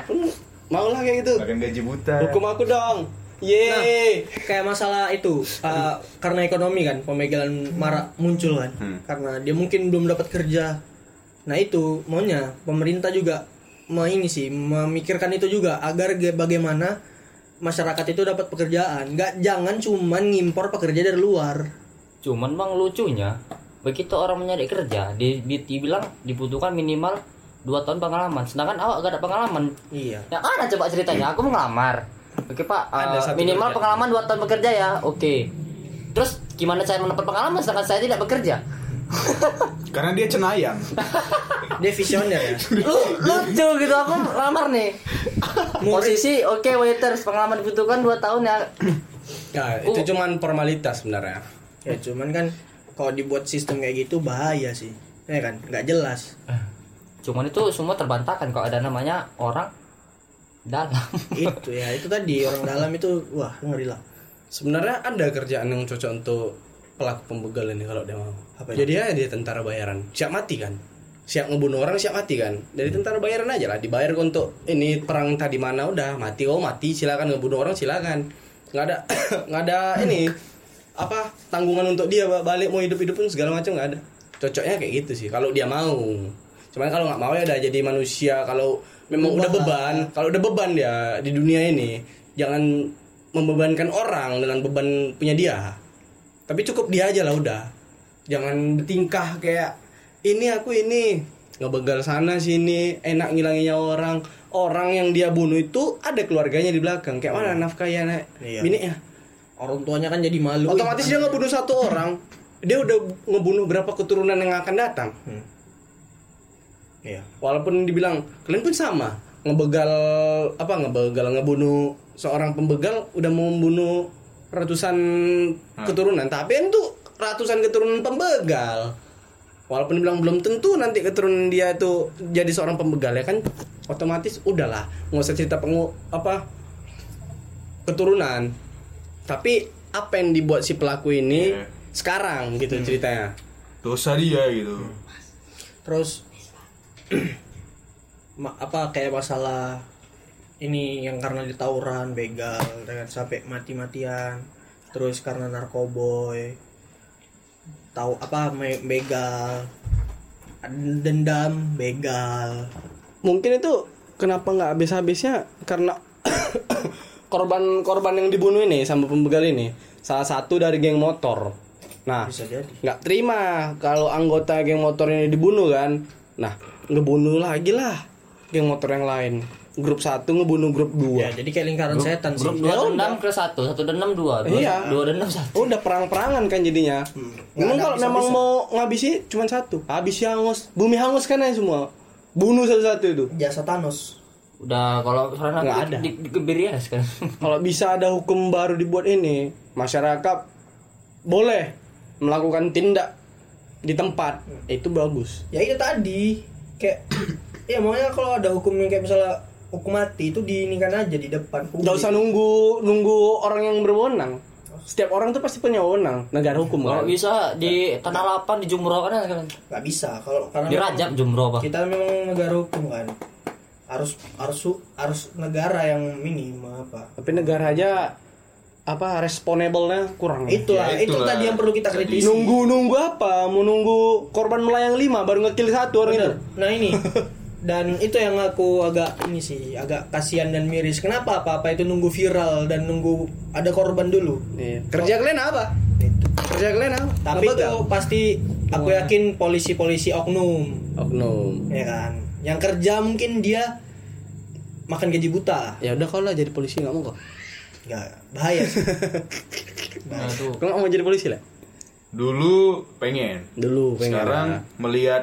Aku mau lah kayak gitu. Makan gaji buta. hukum aku dong. Yeay kayak masalah itu uh, karena ekonomi kan pembegalan marak muncul kan. Hmm. karena dia mungkin belum dapat kerja. Nah itu maunya pemerintah juga mau ini sih memikirkan itu juga agar bagaimana masyarakat itu dapat pekerjaan. Nggak jangan cuman ngimpor pekerja dari luar. Cuman bang lucunya begitu orang mencari kerja di, di- dibilang dibutuhkan minimal 2 tahun pengalaman. Sedangkan awak gak ada pengalaman. Iya. Ya ada coba ceritanya? Aku mau ngelamar oke pak. Ada eh, satu minimal kerja. pengalaman 2 tahun bekerja ya. Oke. Terus gimana saya mendapat pengalaman sedangkan saya tidak bekerja? Karena dia cenayang. dia visioner ya. Lu, lucu gitu. Aku lamar nih. Posisi oke waiters pengalaman dibutuhkan 2 tahun ya. Ya itu cuman formalitas sebenarnya. Ya cuman kan kalau dibuat sistem kayak gitu bahaya sih. Ya kan? Nggak jelas cuman itu semua terbantahkan kalau ada namanya orang dalam. Itu ya itu tadi orang dalam itu wah ngeri lah. Sebenarnya ada kerjaan yang cocok untuk pelaku pembegal ini kalau dia mau. Apa jadi ya dia tentara bayaran. Siap mati kan? Siap ngebunuh orang siap mati kan? Dari tentara bayaran aja lah dibayar untuk ini perang tadi mana udah mati oh mati silakan ngebunuh orang silakan. Nggak ada nggak ada ini apa tanggungan untuk dia ba- balik mau hidup hidup pun segala macam nggak ada. Cocoknya kayak gitu sih kalau dia mau cuman kalau nggak mau ya udah jadi manusia. Kalau memang udah beban kalau udah beban dia di dunia ini jangan membebankan orang dengan beban punya dia. Tapi cukup dia aja lah udah. Jangan bertingkah kayak ini aku ini ngebegal sana sini enak ngilanginnya orang. Orang yang dia bunuh itu ada keluarganya di belakang. Kayak mana nafkahnya nek? Iya. bini ya. Orang tuanya kan jadi malu. Otomatis dia ngebunuh satu orang dia udah ngebunuh berapa keturunan yang akan datang Iya. walaupun dibilang kalian pun sama. Ngebegal apa ngebegal ngebunuh seorang pembegal udah mau membunuh ratusan keturunan. Tapi itu ratusan keturunan pembegal. Walaupun dibilang belum tentu nanti keturunan dia itu jadi seorang pembegal ya kan? Otomatis udahlah nggak usah cerita pengu apa keturunan. Tapi apa yang dibuat si pelaku ini Iya. sekarang gitu ceritanya? Dosa dia gitu. terus apa kayak masalah ini yang karena ditawuran begal dengan sampai mati-matian. Terus karena narkoboy tahu apa begal dendam begal. Mungkin itu kenapa nggak habis-habisnya? Karena korban-korban yang dibunuh ini sama pembegal ini salah satu dari geng motor. Nah nggak terima kalau anggota geng motor ini dibunuh kan? Nah ngebunuh lagi lah. Geng motor yang lain. Grup satu ngebunuh grup dua. Ya jadi kayak lingkaran setan sih. grup dua dendam ke satu satu dendam dua dua, Iya. dua dendam satu. Udah perang-perangan kan jadinya. Memang kalau memang mau ngabisi cuma satu. Habis hangus. Bumi hangus kan aja semua. Bunuh satu-satu itu. Jasa Thanos udah kalau karena Nggak di, ada. di, dikebiri ya sekarang. Kalau bisa ada hukum baru dibuat ini masyarakat boleh melakukan tindak di tempat. Itu bagus. Ya itu tadi kayak ya makanya kalau ada hukum yang kayak misalnya hukum mati itu diinikan aja di depan publik. nggak usah nunggu nunggu orang yang berwenang. Setiap orang tuh pasti punya wewenang negara hukum kalau kan. bisa di tanah lapang di jumroh kan sekarang nggak bisa kalau karena di rajab jumroh pak. kita memang negara hukum kan. Harus harus harus negara yang ini apa tapi negara aja apa responable-nya kurang. Itulah Ya, itu tadi yang perlu kita kritisi. Nunggu nunggu apa? Mau nunggu korban melayang lima baru ngekill satu orang itu? Bener. nah ini. Dan itu yang aku agak ini sih agak kasihan dan miris. Kenapa apa apa itu nunggu viral dan nunggu ada korban dulu? Iya. kerja kalian apa? Itu. kerja kalian apa? Tapi itu Ngebegal? pasti aku yakin polisi-polisi oknum. Oknum. Ya kan? Yang kerja mungkin dia makan gaji buta. Ya udah kalau lah jadi polisi nggak mau kok nggak bahaya sih nah tuh kau nggak mau jadi polisi lah Dulu pengen. dulu pengen Sekarang lah. melihat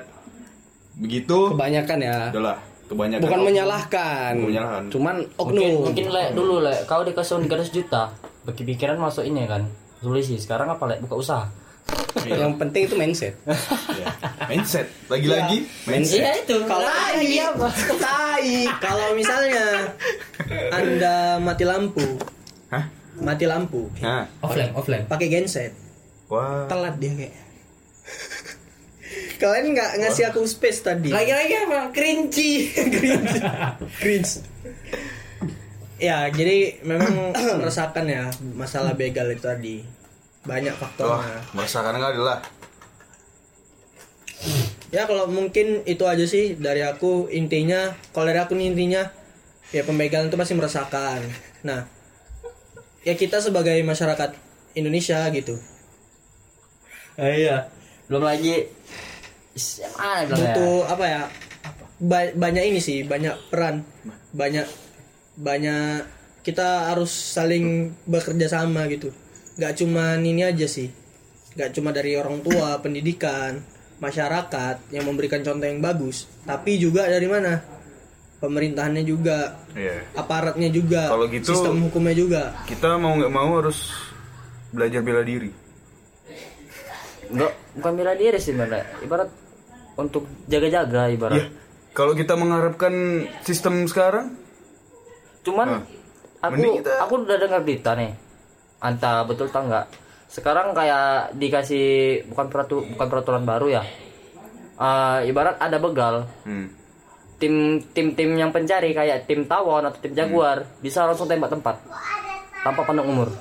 begitu, kebanyakan ya udahlah kebanyakan. bukan oknum. menyalahkan Bukan menyalahkan. cuman mungkin oknum mungkin le dulu le kau dikasih uang 300 juta bagi pikiran masuk ini kan polisi sekarang apa le buka usaha yang penting itu mindset Ya. Mindset. Lagi-lagi mindset. iya itu Kalau lagi apa tai kalau misalnya anda mati lampu? Mati lampu Nah, offline offline pakai genset wah. telat dia kayak Kalian nggak ngasih aku space tadi. Lagi-lagi apa? Kerinci. cringe. cringe. Ya, jadi memang merasakan ya masalah begal itu tadi. Banyak faktornya. merasakan nggak adalah. Ya kalau mungkin itu aja sih dari aku intinya kalau dari aku nih intinya ya pembegalan itu masih merasakan. Nah, ya kita sebagai masyarakat Indonesia gitu. Ah, iya. Belum lagi bilang ya. butuh apa ya? Ba- banyak ini sih banyak peran. Banyak banyak kita harus saling bekerja sama gitu. Nggak cuma ini aja sih. Nggak cuma dari orang tua pendidikan masyarakat yang memberikan contoh yang bagus tapi juga dari mana pemerintahannya juga Iya. aparatnya juga Kalau gitu- sistem hukumnya juga. Kita mau nggak mau harus belajar bela diri. Enggak, bukan bela diri sih mana ibarat untuk jaga-jaga ibarat. Ya, kalau kita mengharapkan sistem sekarang, cuman aku mending kita- aku udah dengar berita nih. Anta betul tak nggak? Sekarang kayak dikasih bukan peratu bukan peraturan baru ya. Eh, ibarat ada begal. Hmm. Tim tim tim yang pencari kayak tim tawon atau tim jaguar bisa langsung tembak tempat tanpa pandang umur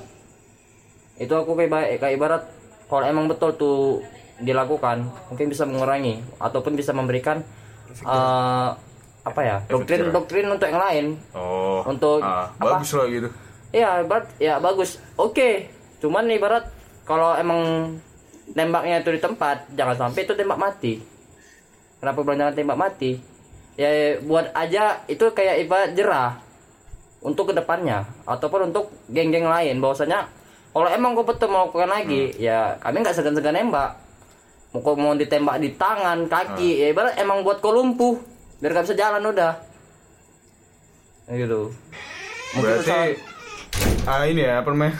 itu aku kayak kayak ibarat kalau emang betul tuh dilakukan mungkin bisa mengurangi ataupun bisa memberikan eh, apa ya doktrin doktrin untuk yang lain oh, Untuk ah, apa? bagus lah gitu. Iya, ibarat ya bagus. Oke. Cuman ibarat kalau emang tembaknya itu di tempat, jangan sampai itu tembak mati. Kenapa bilang jangan tembak mati? Ya buat aja itu kayak ibarat jerah untuk ke depannya ataupun untuk geng-geng lain bahwasanya kalau emang kau betul mau lakukan lagi ya kami nggak segan-segan nembak mau mau ditembak di tangan kaki ya ibarat emang buat kau lumpuh biar gak bisa jalan udah gitu Mungkin Berarti ah ini ya namanya?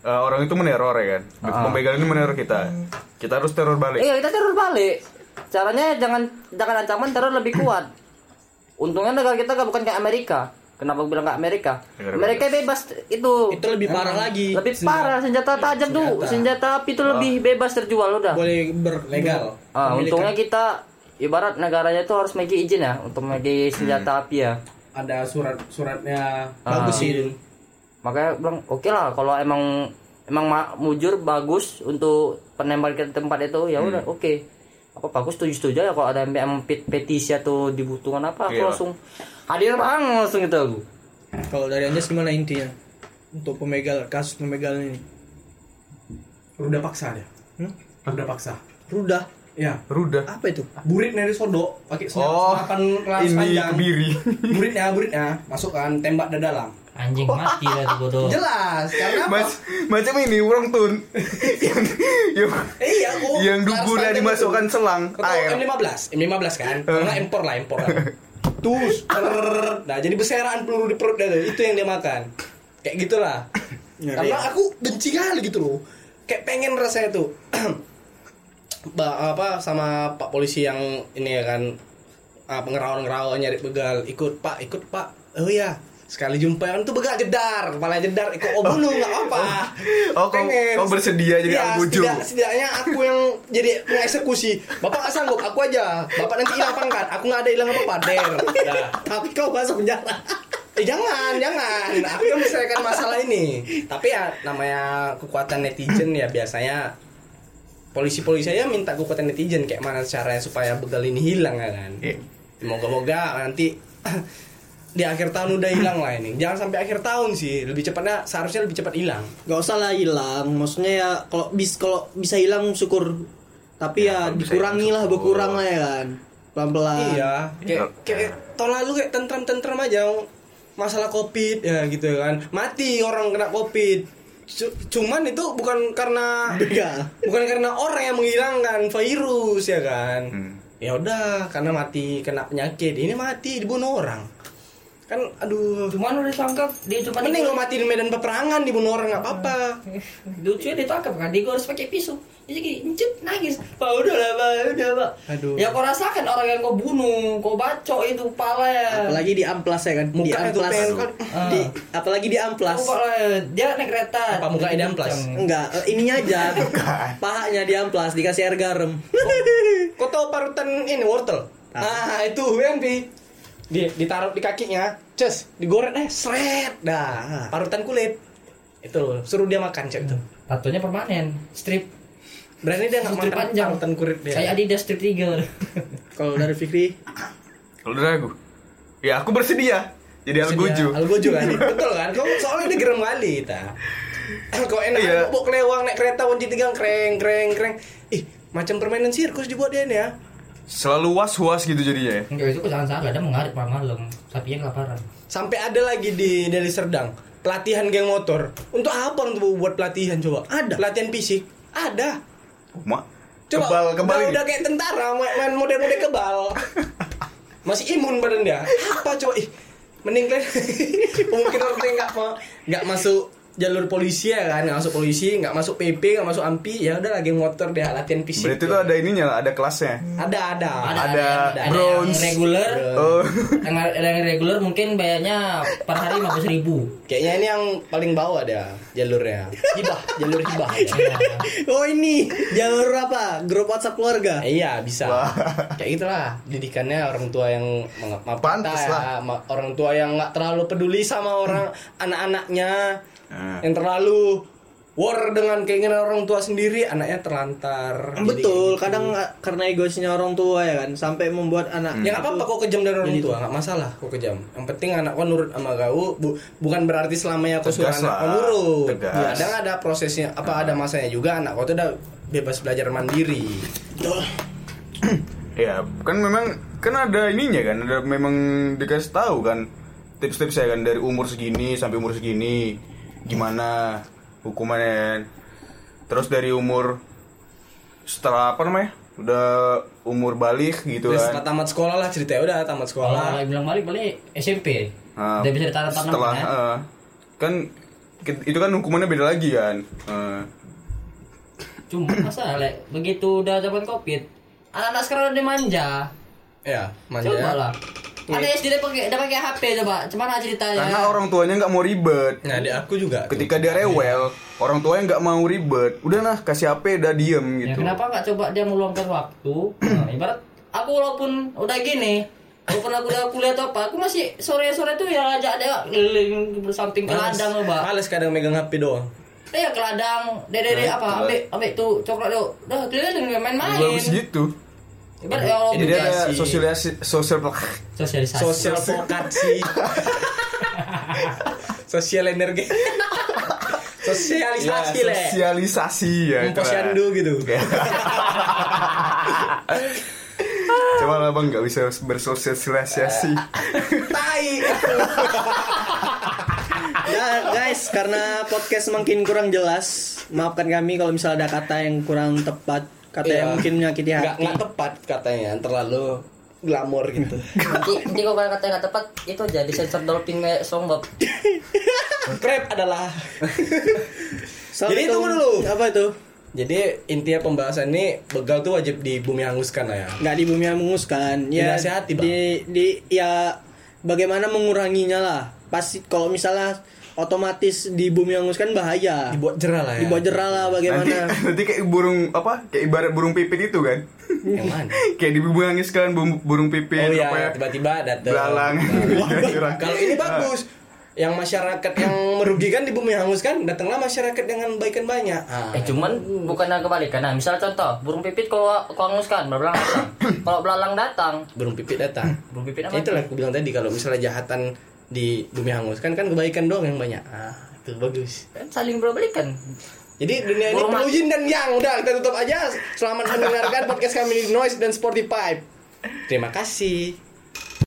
Eh, orang itu meneror ya kan. Pembegalan ini meneror kita. Kita harus teror balik. Iya kita teror balik. Caranya jangan jangan ancaman teror lebih kuat. Untungnya negara kita gak bukan kayak Amerika. Kenapa gue bilang kayak Amerika? Negara Amerika bebas itu. itu lebih parah lagi lebih parah senjata tajam tuh, senjata api itu lebih bebas terjual udah. boleh ber Legal. Ah, untungnya kita ibarat negaranya itu harus memiliki izin ya untuk memiliki senjata api ya. Ada surat-suratnya. bagus sih Makanya bilang oke lah kalau emang emang ma- mujur bagus untuk penembak ke tempat itu ya udah oke. Apa bagus setuju setuju ya kalau ada pet- petisi atau dibutuhkan apa aku Iya. langsung hadir bang langsung gitu aku. kalau dari Anjas gimana intinya untuk pemegal kasus pembegalan ini Ruda paksa dia. Hmm? Ruda paksa. rudah Ya. Rudah. apa itu Burit dari sodok pakai Oh, senapan kelas ini panjang. kebiri. Buritnya, buritnya masukkan tembak dari dalam. Anjing mati lah tuh bodoh. Jelas, karena apa? Mas, macam ini orang tun yang yang, Eh, iya, kok. yang duburnya dimasukkan itu. selang Kau air. M15, M15 kan? Kalau nggak impor lah, impor lah. Tus, nah jadi beseran peluru di perut dia tuh. itu yang dia makan. Kayak gitulah. Karena aku benci kali gitu loh. Kayak pengen rasanya tuh. ba, apa sama Pak polisi yang ini ya kan ah, pengerawat-ngerawat nyari begal ikut Pak ikut Pak oh iya sekali jumpa yang tuh begal jedar kepala jedar ikut oh bunuh nggak apa Oh, kau- kau bersedia jadi Iya, Anggojo. setidak- setidaknya aku yang jadi mengeksekusi bapak nggak sanggup aku aja bapak nanti hilang pangkat aku nggak ada hilang apa apa der Dah. tapi kau masuk penjara Eh, jangan, jangan. Aku yang menyelesaikan masalah ini. Tapi ya namanya kekuatan netizen ya biasanya polisi-polisi aja minta kekuatan netizen kayak mana caranya supaya begal ini hilang ya kan. Iya. Moga-moga nanti di akhir tahun udah hilang lah ini. Jangan sampai akhir tahun sih. Lebih cepatnya seharusnya lebih cepat hilang. nggak usah lah hilang maksudnya ya kalau bis kalau bisa hilang syukur tapi Ya, ya, dikurangi lah berkurang lah ya kan pelan pelan Iya, kayak kayak tahun lalu kayak tentram-tentram aja masalah covid ya gitu kan. Mati orang kena covid. Cu- Cuman itu bukan karena Bega. bukan karena orang yang menghilangkan virus ya kan. Hmm. Ya udah, karena mati kena penyakit. Ini mati dibunuh orang. Kan aduh. Cuman udah ditangkap dia cuma mending lo mati di medan peperangan dibunuh orang nggak apa-apa. Lucu ditangkap kan dia harus pakai pisau. Dia jadi njep nangis. Pak udah lah pak udah pak. Aduh. ya kau rasakan orang yang kau bunuh kau bacok itu pala ya apalagi di amplas ya kan? Di Mukanya tuh amplas. pengen kan. di apalagi di amplas. Kau ya. dia naik kereta. Apa mukanya di amplas? enggak eh, ininya aja. Pahanya di amplas dikasih air garam. Kau tahu parutan ini wortel? Ah itu yang di di ditaruh di kakinya cus digoreng eh seret. Dah parutan kulit. Itu suruh dia makan cek itu. Tatonya permanen strip. Berani dia nggak makan panjang. parutan kulit dia. Kayak Adidas strip 3 kalau dari Fikri? Kalau dari aku, ya aku bersedia. Jadi algojo. Algojo kan betul kan? Kau soalnya dia gerem kali kita kau enak Iya. bawa kelewang naik kereta kunci tiga kreng kreng kreng. Ih macam permainan sirkus dibuat dia nih ya Selalu was-was gitu jadinya ya. enggak itu salah dia mengarit malam. Sapinya kelaparan. Sampai ada lagi di Deli Serdang pelatihan geng motor. Untuk apa untuk buat pelatihan coba? Ada. pelatihan fisik? Ada. Mak, coba kebal kebal udah, ini. udah kayak tentara main, model-model kebal. Masih imun badan dia. Apa coba? Ih mending kan mungkin orang tuh nggak mau nggak masuk jalur polisi ya kan nggak masuk polisi nggak masuk PP nggak masuk ampi ya udah lagi motor dia latihan fisik Berarti tuh ada ininya lah, ada kelasnya. ada ada. Ada yang bronze. reguler Oh, yang, yang reguler mungkin bayarnya per hari 50 ribu. Kayaknya ini yang paling bawah dia jalurnya. Hibah. Jalur hibah. Ada. oh ini. Jalur apa? Grup WhatsApp keluarga? Eh, iya bisa. Wah. kayak gitulah didikannya orang tua yang lah. ya, ma- orang tua yang nggak terlalu peduli sama orang anak-anaknya Hmm. yang terlalu war dengan keinginan orang tua sendiri anaknya terlantar. Betul Jadi, kadang nggak- karena egoisnya orang tua ya kan? Sampai membuat anak ya nggak apa-apa kok kejam dari orang Jadi tua nggak masalah kok kejam. Yang penting anak kau nurut sama kau bu- bukan berarti selamanya kau suruh anak kau nurut. Tegas. kadang ada prosesnya. Apa ada masanya juga anak kau tuh udah bebas belajar mandiri. Ya kan memang kan ada ininya kan, ada memang dikasih tahu kan tips-tips saya kan dari umur segini sampai umur segini gimana hukumannya. Terus dari umur setelah apa namanya? Udah umur balik gitu Terus kan. setelah tamat sekolah lah ceritanya udah tamat sekolah lagi bilang balik balik SMP Nah, udah bisa ditaruh tangan setelah ya? eh, kan itu kan hukumannya beda lagi kan. Eh, cuma masalah begitu udah zaman covid anak-anak sekarang udah manja ya manja coba ya. lah ada SD udah pakai udah pakai HP coba cuman ceritanya karena orang tuanya nggak mau ribet. Nah, adik aku juga. tuh. Ketika dia rewel, orang tuanya nggak mau ribet. Udah lah, kasih HP, udah diem ya gitu. kenapa nggak coba dia meluangkan waktu nah, ibarat aku walaupun udah gini walaupun aku udah kuliah atau apa aku masih sore sore tuh ya ajak dia keliling bersamping ke ladang loh mbak Males kadang megang HP doang. ya ke ladang dede Nah, apa ambil ambil tuh coklat tuh udah keliling main-main Bagus gitu. Ya Jadi ada Edukasi. sosialisasi, sosial sosialisasi Sosial vokasi. Sosial energi. Sosialisasi Ya, le. sosialisasi ya. Memposyandu gitu. Coba lah bang nggak bisa bersosialisasi. Tai. Ya guys, karena podcast makin kurang jelas, maafkan kami kalau misalnya ada kata yang kurang tepat, kata Iya. yang mungkin menyakiti hati. nggak tepat katanya, terlalu glamor gitu. nanti nanti kalau kata nggak tepat itu jadi sensor dolphin kayak SpongeBob Crab adalah. Jadi tunggu dulu. Apa itu? Jadi intinya pembahasan ini begal tuh wajib di bumi hanguskan lah ya. Nggak di bumi yang menguskan. Ya Dinasihati, Bang. di di ya bagaimana menguranginya lah. Pasti kalau misalnya otomatis di bumi yang menguskan bahaya. Dibuat jerah lah ya. Dibuat jerah lah Nanti, bagaimana. nanti kayak burung apa? Kayak ibarat burung pipit itu kan? Yang mana? kayak dibungangis kan burung, pipit Oh apa ya? iya, tiba-tiba datang. Belalang. Nah, Kalau ini bagus. Yang masyarakat yang merugikan di bumi hanguskan, datanglah masyarakat dengan baikan banyak. Ah. eh cuman bukannya kebalikan nah misal contoh burung pipit kalau kau hanguskan belalang datang kalau belalang datang burung pipit datang. burung pipit apa itulah aku bilang tadi kalau misalnya jahatan di bumi hanguskan kan kebaikan doang yang banyak. Ah, itu bagus. kan saling berbalikan Jadi dunia ini penuh mati. yin dan yang. Udah kita tutup aja. Selamat mendengarkan podcast kami di Noise dan Spotify. Terima kasih.